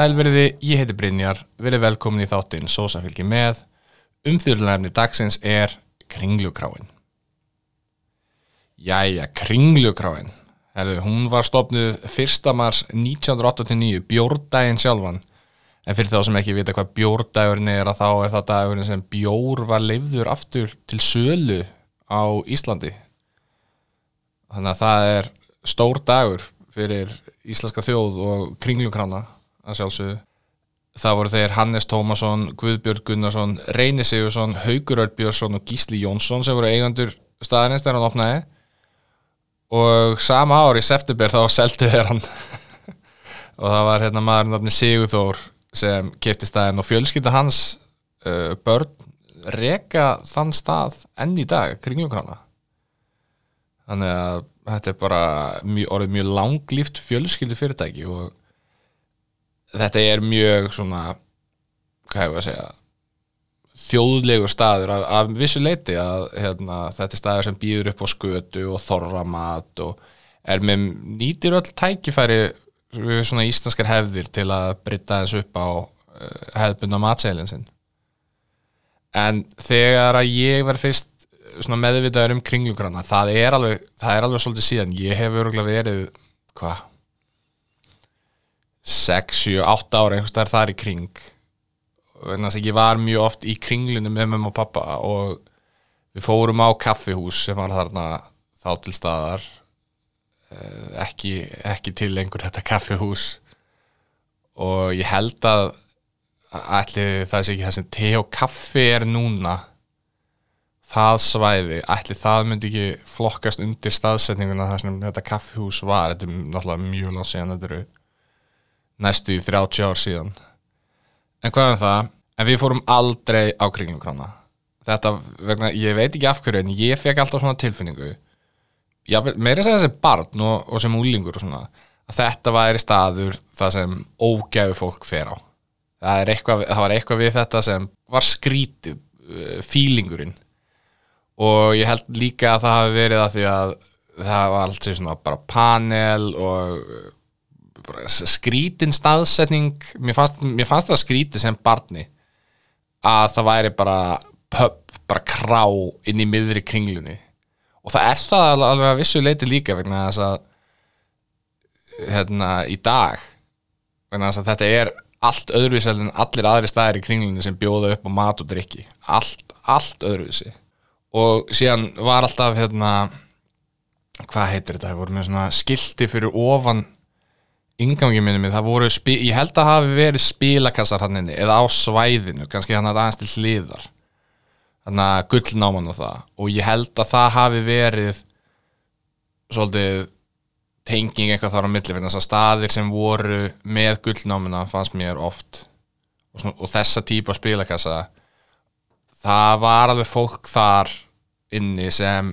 Sælverði, ég heiti Brynjar, verið velkomin í þáttinn Sósa fylgir með. Umþjóðlunarefni dagsins er Kringlukráin. Jæja, Kringlukráin. Herðu, hún var stopnuð 1. mars 1989, bjórdaginn sjálfan. En fyrir þá sem ekki vita hvað bjórdagurinn er að þá er það dagurinn sem bjór var leifður aftur til sölu á Íslandi. Þannig að það er stór dagur fyrir íslenska þjóð og kringlukrána að sjálfsögðu. Það voru þeir Hannes Tómasson, Guðbjörg Gunnarsson, Reyni Sigursson, Haugur Örbjörnsson og Gísli Jónsson sem voru eigandur staðinist þegar hann opnaði. Og sama ár í september þá seldu þeir hann. Og það var hérna maður nafni Sigurþór sem kefti staðin og fjölskylda hans uh, börn reka þann stað enn í dag kringljókrana þannig að þetta er bara mjög, orðið mjög langlíft fjölskyldu fyrirtæki og þetta er mjög svona hvað hefur að segja þjóðlegur staður af, af vissu leiti að hérna, þetta er staður sem býður upp á skötu og þorramat og er með nýtir öll tækifæri við svona íslenskar hefðir til að brytta þessu upp á uh, hefðbundna matseilin sinn. En þegar að ég verð fyrst meðvitaður um kringlugranna það er alveg, það er alveg svolítið síðan. Ég hef öruglega verið hvað 6, 7, 8 ára einhvers þar þar í kring. Þannig að ég var mjög oft í kringlunum með mamma og pappa og við fórum á kaffihús sem var þarna þá til staðar eh, ekki, ekki til einhver þetta kaffihús. Og ég held að ætli það sé ekki það sem te og kaffi er núna það svæði, ætli það myndi ekki flokkast undir staðsetninguna þar sem þetta kaffihús var, þetta er náttúrulega mjög látt síðan þetta eru næstu í 30 ár síðan. En hvað er um það, en við fórum aldrei á kringlumkrána þetta, vegna, ég veit ekki af hverju en ég fekk alltaf svona tilfinningu. Já, meira að segja þessi barn og, og sem úlingur og svona, að þetta væri staður það sem ógæfu fólk fer á. Það, eitthvað, það var eitthvað við þetta sem var skrítið fílingurinn og ég held líka að það hafi verið að því að það var alltaf svona bara panel og skrítin staðsetning. Mér fannst, mér fannst það skríti sem barni að það væri bara pub, bara krá inn í miðri kringlunni. Og það er það alveg að vissu leiti líka vegna þess að hérna í dag vegna þess að þetta er allt öðruvísi en allir aðri staðir í kringlunni sem bjóða upp á mat og drikki allt, allt öðruvísi. Og síðan var alltaf hérna hvað heitir þetta, það voru með svona skilti fyrir ofan ingangi minni mig, það voru, ég held að hafi verið spilakassar hann inni, eða á svæðinu kannski hann aðeins til hliðar. Þannig að gullnáman og það. Og ég held að það hafi verið svolítið tenging eitthvað þar á milli, þannig að staðir sem voru með gullnámina fannst mér oft. Og, svona, og þessa típa spilakassa það var alveg fólk þar inni sem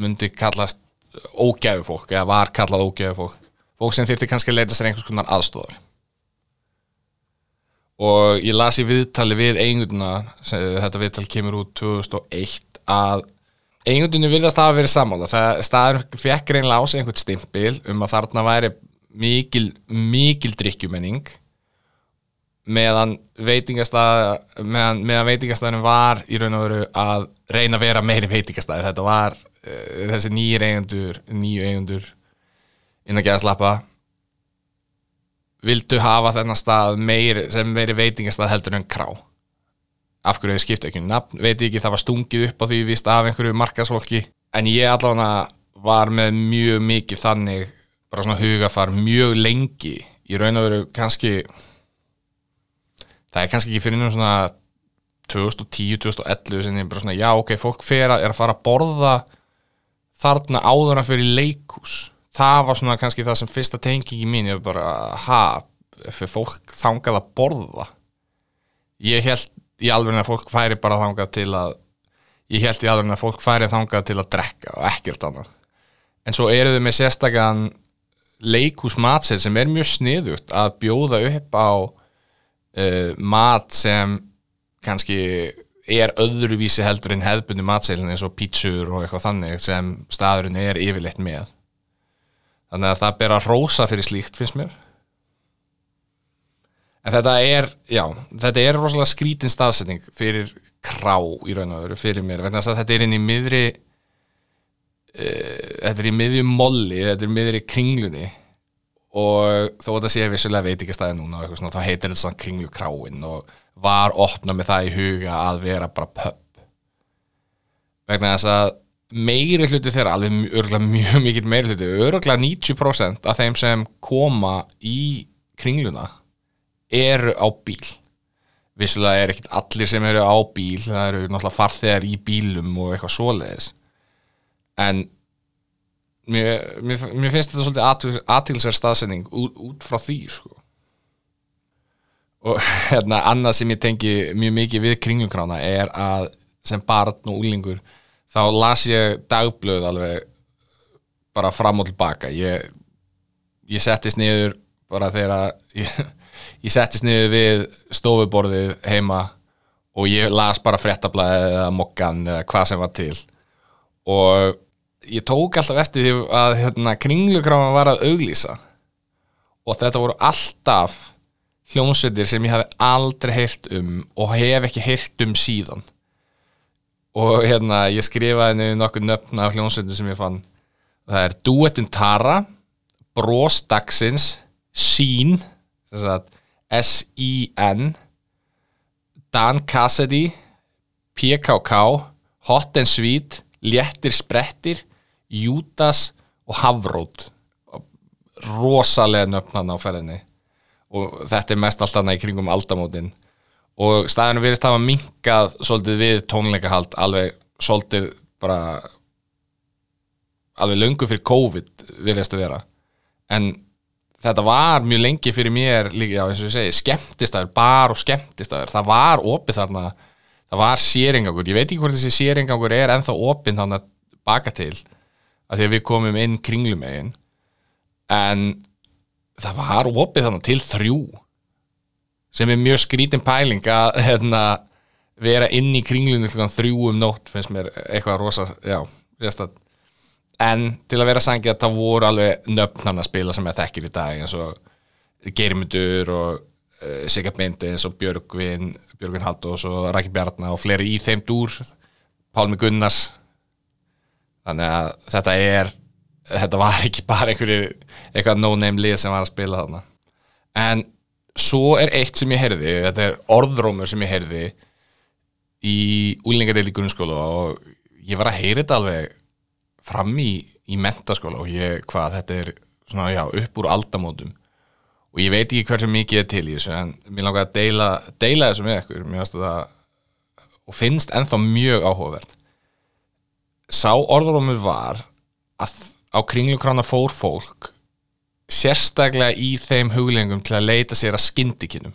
myndi kallast ógæfu fólk, eða var kallað ógæfu fólk fólk sem þurfti kannski að leita sér einhvers konar aðstofar og ég las í viðtali við eigunduna, þetta viðtali kemur út 2001 að eigundinu viljast hafa verið samála það staður fekk reynilega á sig einhvern stimpil um að þarna væri mikil, mikil drikkjumenning meðan veitingastæð meðan, meðan veitingastæðin var í raun og veru að reyna að vera meiri veitingastæð þetta var uh, þessi nýjir eigundur nýju eigundur inn að geða slappa. Vildu hafa þennan stað meir, sem meiri veitingastað heldur en krá? Af hverju þau skipta ekki um nafn, veit ekki það var stungið upp á því vist af einhverju markasvolki en ég allavega var með mjög mikið þannig bara svona hugafar mjög lengi. Í raun og veru kannski það er kannski ekki fyrir einhvern svona 2010-2011 sem ég bara svona já ok, fólk fer að er að fara að borða þarna áður að fyrir leikús það var svona kannski það sem fyrsta tengingi mín ég var bara, ha fyrir fólk þangað að borða? Ég held í alveg að fólk færi bara þangað til að ég held í alveg að fólk færi þangað til að drekka og ekkert annað. En svo eru þau með sérstakann leikúsmatsel sem er mjög sniðut að bjóða upp á uh, mat sem kannski er öðruvísi heldur en hefðbundi matselin eins og pítsur og eitthvað þannig sem staðurinn er yfirleitt með þannig að það ber að rósa fyrir slíkt finnst mér. En þetta er, já, þetta er rosalega skrítin staðsetning fyrir krá í raun og veru fyrir mér vegna að þetta er inn í miðri uh, þetta er í miðjum molli, þetta er í miðri kringlunni. Og þó að þetta sé vissulega veit ekki staði núna svona, þá heitir þetta kringlu kráin og var opnað með það í huga að vera bara pub. Vegna þess að meiri hluti þeirra, alveg örgulega mjög mikið meiri hluti, örgulega 90% af þeim sem koma í kringluna eru á bíl. Vissulega er ekkert allir sem eru á bíl það eru náttúrulega farþegar í bílum og eitthvað svoleiðis. En mér, mér, mér finnst þetta svolítið aðtilsverð staðsending út, út frá því sko. Og hérna annað sem ég tengi mjög mikið við kringlukrána er að sem barn og úlingur þá las ég dagblöð alveg bara fram og tilbaka. Ég, ég settist niður bara þegar ég, ég settist niður við stofuborðið heima og ég las bara frettablaðið eða mokkan eða hvað sem var til. Og ég tók alltaf eftir því að hérna, kringlukrána var að auglýsa. Og þetta voru alltaf hljómsveitir sem ég hef aldrei heyrt um og hef ekki heyrt um síðan og hérna ég skrifaði nefnir nokkuð nöfna af hljómsveitir sem ég fann. Það er Duetin Tara Brós Dagsins Sín S-I-N Dan Cassidy PKK Hot and Sweet Léttir Sprettir Júdas og Havrót rosalega nöfnan á ferðinni. Og þetta er mest allt annað í kringum aldamótin og staðinu verist hafa minkað svolítið við tónleikahald alveg svolítið bara alveg löngu fyrir COVID viljast að vera. En þetta var mjög lengi fyrir mér líka, já eins og ég segi, skemmtistæður bar og skemmtistæður, það var opið þarna, það var séringangur. Ég veit ekki hvort þessi séringangur er ennþá opið þannig að baka til að því að við komum inn kringlumegin. En það var opið þannig til þrjú sem er mjög skrítin pæling að hérna, vera inn í kringlunni þrjú um nótt finnst mér eitthvað rosa já, en til að vera sangið að það voru alveg nöfn hann að spila sem ég þekkir í dag eins og Geirmundur og uh, Sigurd Bindi eins og Björgvin Björgvin Haldós og Rækki Bjarnar og fleiri í þeim dúr Pálmi Gunnars. Þannig að þetta er þetta var ekki bara einhverju eitthvað no-name lið sem var að spila þarna. En svo er eitt sem ég heyrði þetta er orðrómur sem ég heyrði í úlingadeil í grunnskóla og ég var að heyra þetta alveg fram í, í mentaskóla og ég, hvað, þetta er svona, já, upp úr aldamótum. Og ég veit ekki hversu mikið er til í þessu en mér langar að deila, deila þessu með ykkur. Mér finnst þetta og finnst ennþá mjög áhugavert. Sá orðrómur var að á kringlukrána fór fólk sérstaklega í þeim huglengum til að leita sér að skindikinum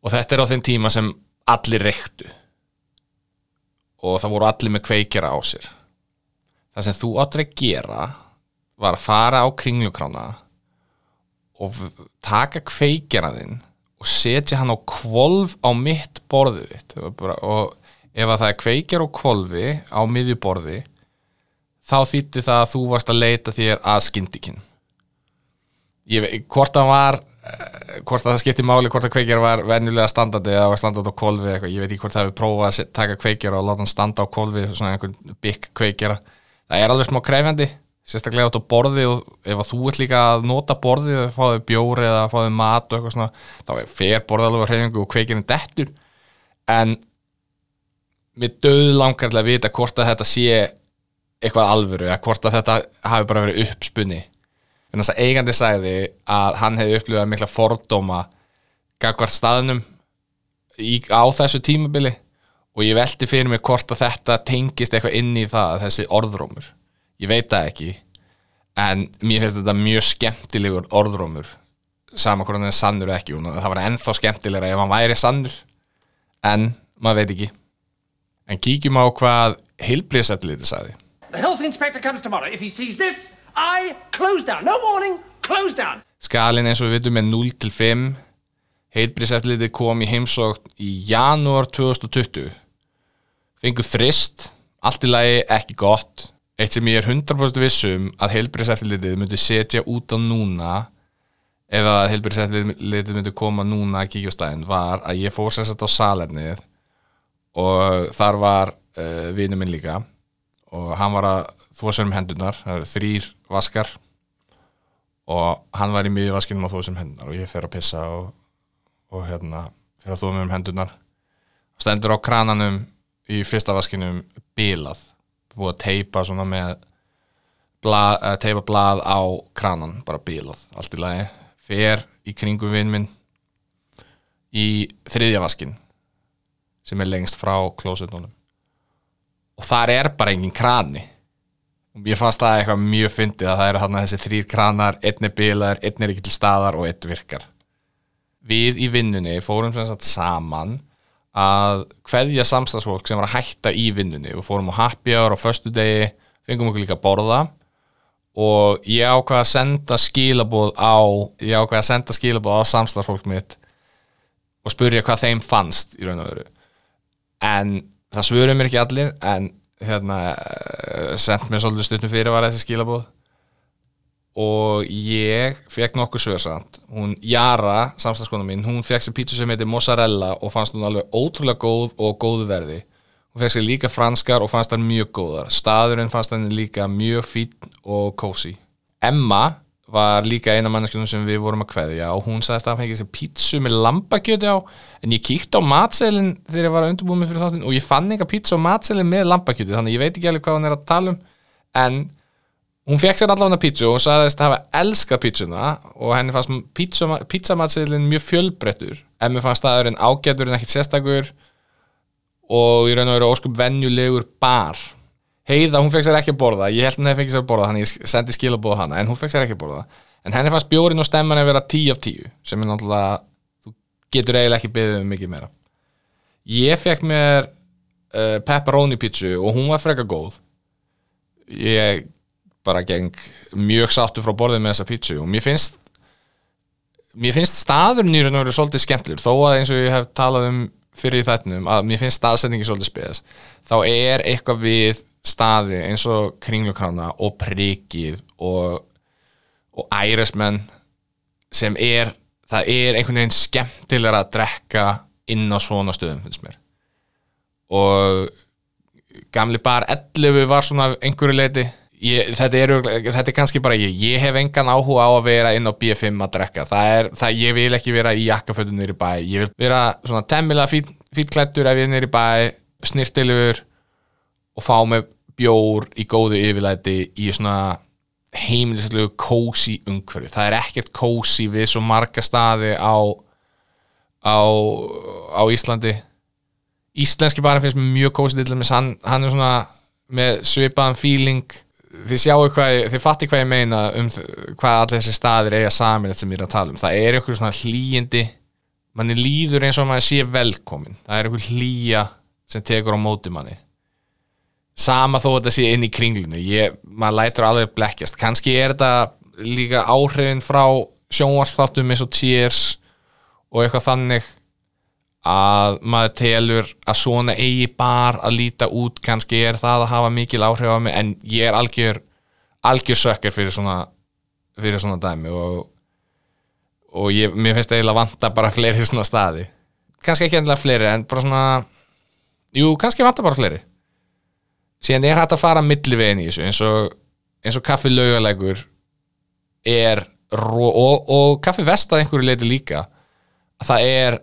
og þetta er á þeim tíma sem allir reyktu. Og það voru allir með kveikjara á sér. Það sem þú áttur að gera var að fara á kringlukrána og taka kveikjara þinn og setja hann á kvolv á mitt borðu og ef að það er kveikjar og kvolvi á miðjuborði þá þýtti það að þú varst að leita þér að skyndikinn ég veit, hvort það var eh, hvort það skipti máli, hvort það kveikjar var vennilega standandi eða standandi á kvolvi eitthvað. ég veit ekki hvort það hefur prófað að taka kveikjar og láta hann standa á kvolvi, svona einhvern bygg kveikjara, það er alveg smá kræfjandi sérstaklega átt á borði og ef þú ert líka að nota borði og fáðu bjóri eða fáðu mat og eitthvað svona þá fer borðalöfu að hreyfingu og kveikjarinn dettur. En mér döð langar til að vita hvort að þetta sé eitthvað alvöru eða hvort að þetta hafi bara verið uppspunni en þess að eigandi sæði að hann hefði upplifað mikla fordóma gagvar staðnum í, á þessu tímabili og ég veldi fyrir mig hvort að þetta tengist eitthvað inn í það þessi orðrómur. Ég veit það ekki en mér finnst þetta mjög skemmtilegur orðrómur saman hvort hann er sannur ekki. Og það var ennþá skemmtilegra ef hann væri sannur en maður veit ekki. En kíkjum á hvað heilblíðsættiliti sagði. The health inspector comes tomorrow. If he sees this, I close down. No warning, close down. Skalin eins og við veitum er 0 til 5. Heilbríðseftliti kom í heimsókn í janúar 2020. Fengu þrist, allt í lagi ekki gott. Eitt sem ég er 100% vissum að heilbríðseftlitið myndi setja út á núna ef að heilbyrðisættlitið myndi koma núna að kíkja á staðinn var að ég fór sér sett á salernið og þar var uh, vinu minn líka og hann var að þvó sér um hendunar það eru þrýr vaskar og hann var í miðju vaskinum að þvó sér um hendunar og ég fer að pissa og, og hérna fer að þvó mér um hendunar stendur á krananum í fyrsta vaskinum bilað búið að teipa svona með blað, teipa blað á kranan bara bilað, allt í lagi. Fer í kringum vinn minn í þriðja vaskin sem er lengst frá klósetunum. Og þar er bara engin krani. og ég fannst það eitthvað mjög fyndið að það eru þarna þessi þrýr kranar einn er bilaður, einn er ekki til staðar og einn virkar. Við í vinnunni fórum saman að hverja samstagsfólk sem var að hætta í vinnunni. Við fórum á happy hour á föstu degi fengum okkur líka að borða og ég ákvaði að senda skilabóð á að á samstagsfólk mitt og spurja hvað þeim fannst í raun og veru. En það svöruð mér ekki allir en hérna sendt mér svolítið stundum fyrir var þessi skilabóð og ég fekk nokkuð svörsamt hún Jara, samstagskona mín hún fekk sér pítsu sem heitir mozzarella og fannst hún alveg ótrúlega góð og góðu verði. Hún fekk sér líka franskar og fannst hann mjög góðar. Staðurinn fannst hann líka mjög fín og kósi Emma var líka eina manneskjum sem við vorum að kveðja og hún sagðist að hann fengið sér pítsu með lambakjöti á en ég kíkti á matselin þegar ég var að undirbúið mig fyrir þáttin og ég fann eitthvað pítsu á matselin með lambakjöti þannig ég veit ekki alveg hvað hann er að tala um en hún fekk sér allavega pítsu og hún sagðist að hafa elskað pítsuna og henni fannst pítsamatsillin mjög fjölbrettur en mér fannst staðurinn ágætur en ekkit sérstakur og í raun og veru óskup venjulegur bar heiða, hún fekk sér ekki að borða. Ég held henni að fekk sér að borða, þannig ég sendi skilabóð hana en hún fekk sér ekki að borða. En henni fannst bjórin og stemman að vera 10 af 10 sem er náttúrulega, þú getur eiginlega ekki beðið um mikið meira. Ég fekk mér uh, pepperoni pítsu og hún var freka góð. Ég bara geng mjög sáttu frá borðið með þessa pítsu og mér finnst mér finnst staðurinn í raun og veru svolítið skemmtilegur. Þó að eins og ég hef talað um fyrir í þættinum að mér finnst staðsetningi svolítið spes þá er eitthvað við staði eins og kringlukrána og prikið og, og ærismenn sem er það er einhvern veginn skemmtilegur að drekka inn á svona stöðum finnst mér. Og gamli bar 11 var svona einhverju leiti ég, þetta, er, þetta er kannski bara ég. Ég hef engan áhuga á að vera inn á B5 að drekka, það er, það, ég vil ekki vera í jakkafötu nýri bæ, ég vil vera svona temmilega fít, fítklættur ef ég er nýri bæ, snirtilegur og fá með bjór í góðu yfirlæti í svona heimilislegu kósi umhverfi, það er ekkert kósi við svo marga staði á á, á Íslandi. Íslenski bara finnst mjög kósi hann, hann er svona með svipaðan feeling. Þið sjáu hvað, þið fatti hvað ég meina um hvað allir þessi staðir eiga samin sem ég er að tala um, það er einhver svona hlýjindi manni líður eins og maður sé velkomin, það er einhver hlýja sem tekur á móti manni sama þó að þetta sé inn í kringlinu ég, maður lætur alveg blekkjast. Kannski er þetta líka áhrifin frá sjónvarsþáttum eins og Cheers og eitthvað þannig að maður telur að svona eigi bar að líta út. Kannski er það að hafa mikil áhrif á mig en ég er algjör algjör sökkar fyrir svona fyrir svona dæmi og, og ég, mér finnst eiginlega vanta bara fleiri svona staði. Kannski ekki endilega fleiri en bara svona jú, kannski vanta bara fleiri síðan er hægt að fara millivegin í þessu eins og, eins og kaffi laugalegur er og, og kaffi vestað einhverju leiti líka. Það er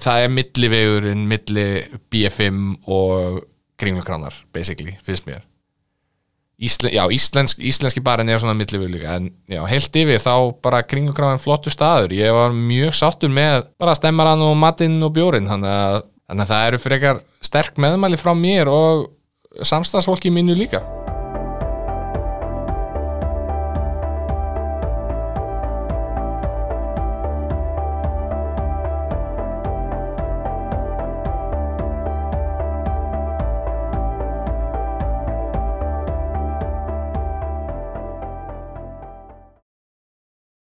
það er millivegurinn milli BFM og kringlugrannar basically, finnst mér. Íslen, já, íslensk, íslenski barinn er svona millivegur líka, en já, heilt yfir þá bara kringlugrannar flottu staður. Ég var mjög sáttur með bara stemmaran og matinn og bjórin þannig að, þannig að það eru frekar sterk meðmæli frá mér og samstagsfólki mínu líka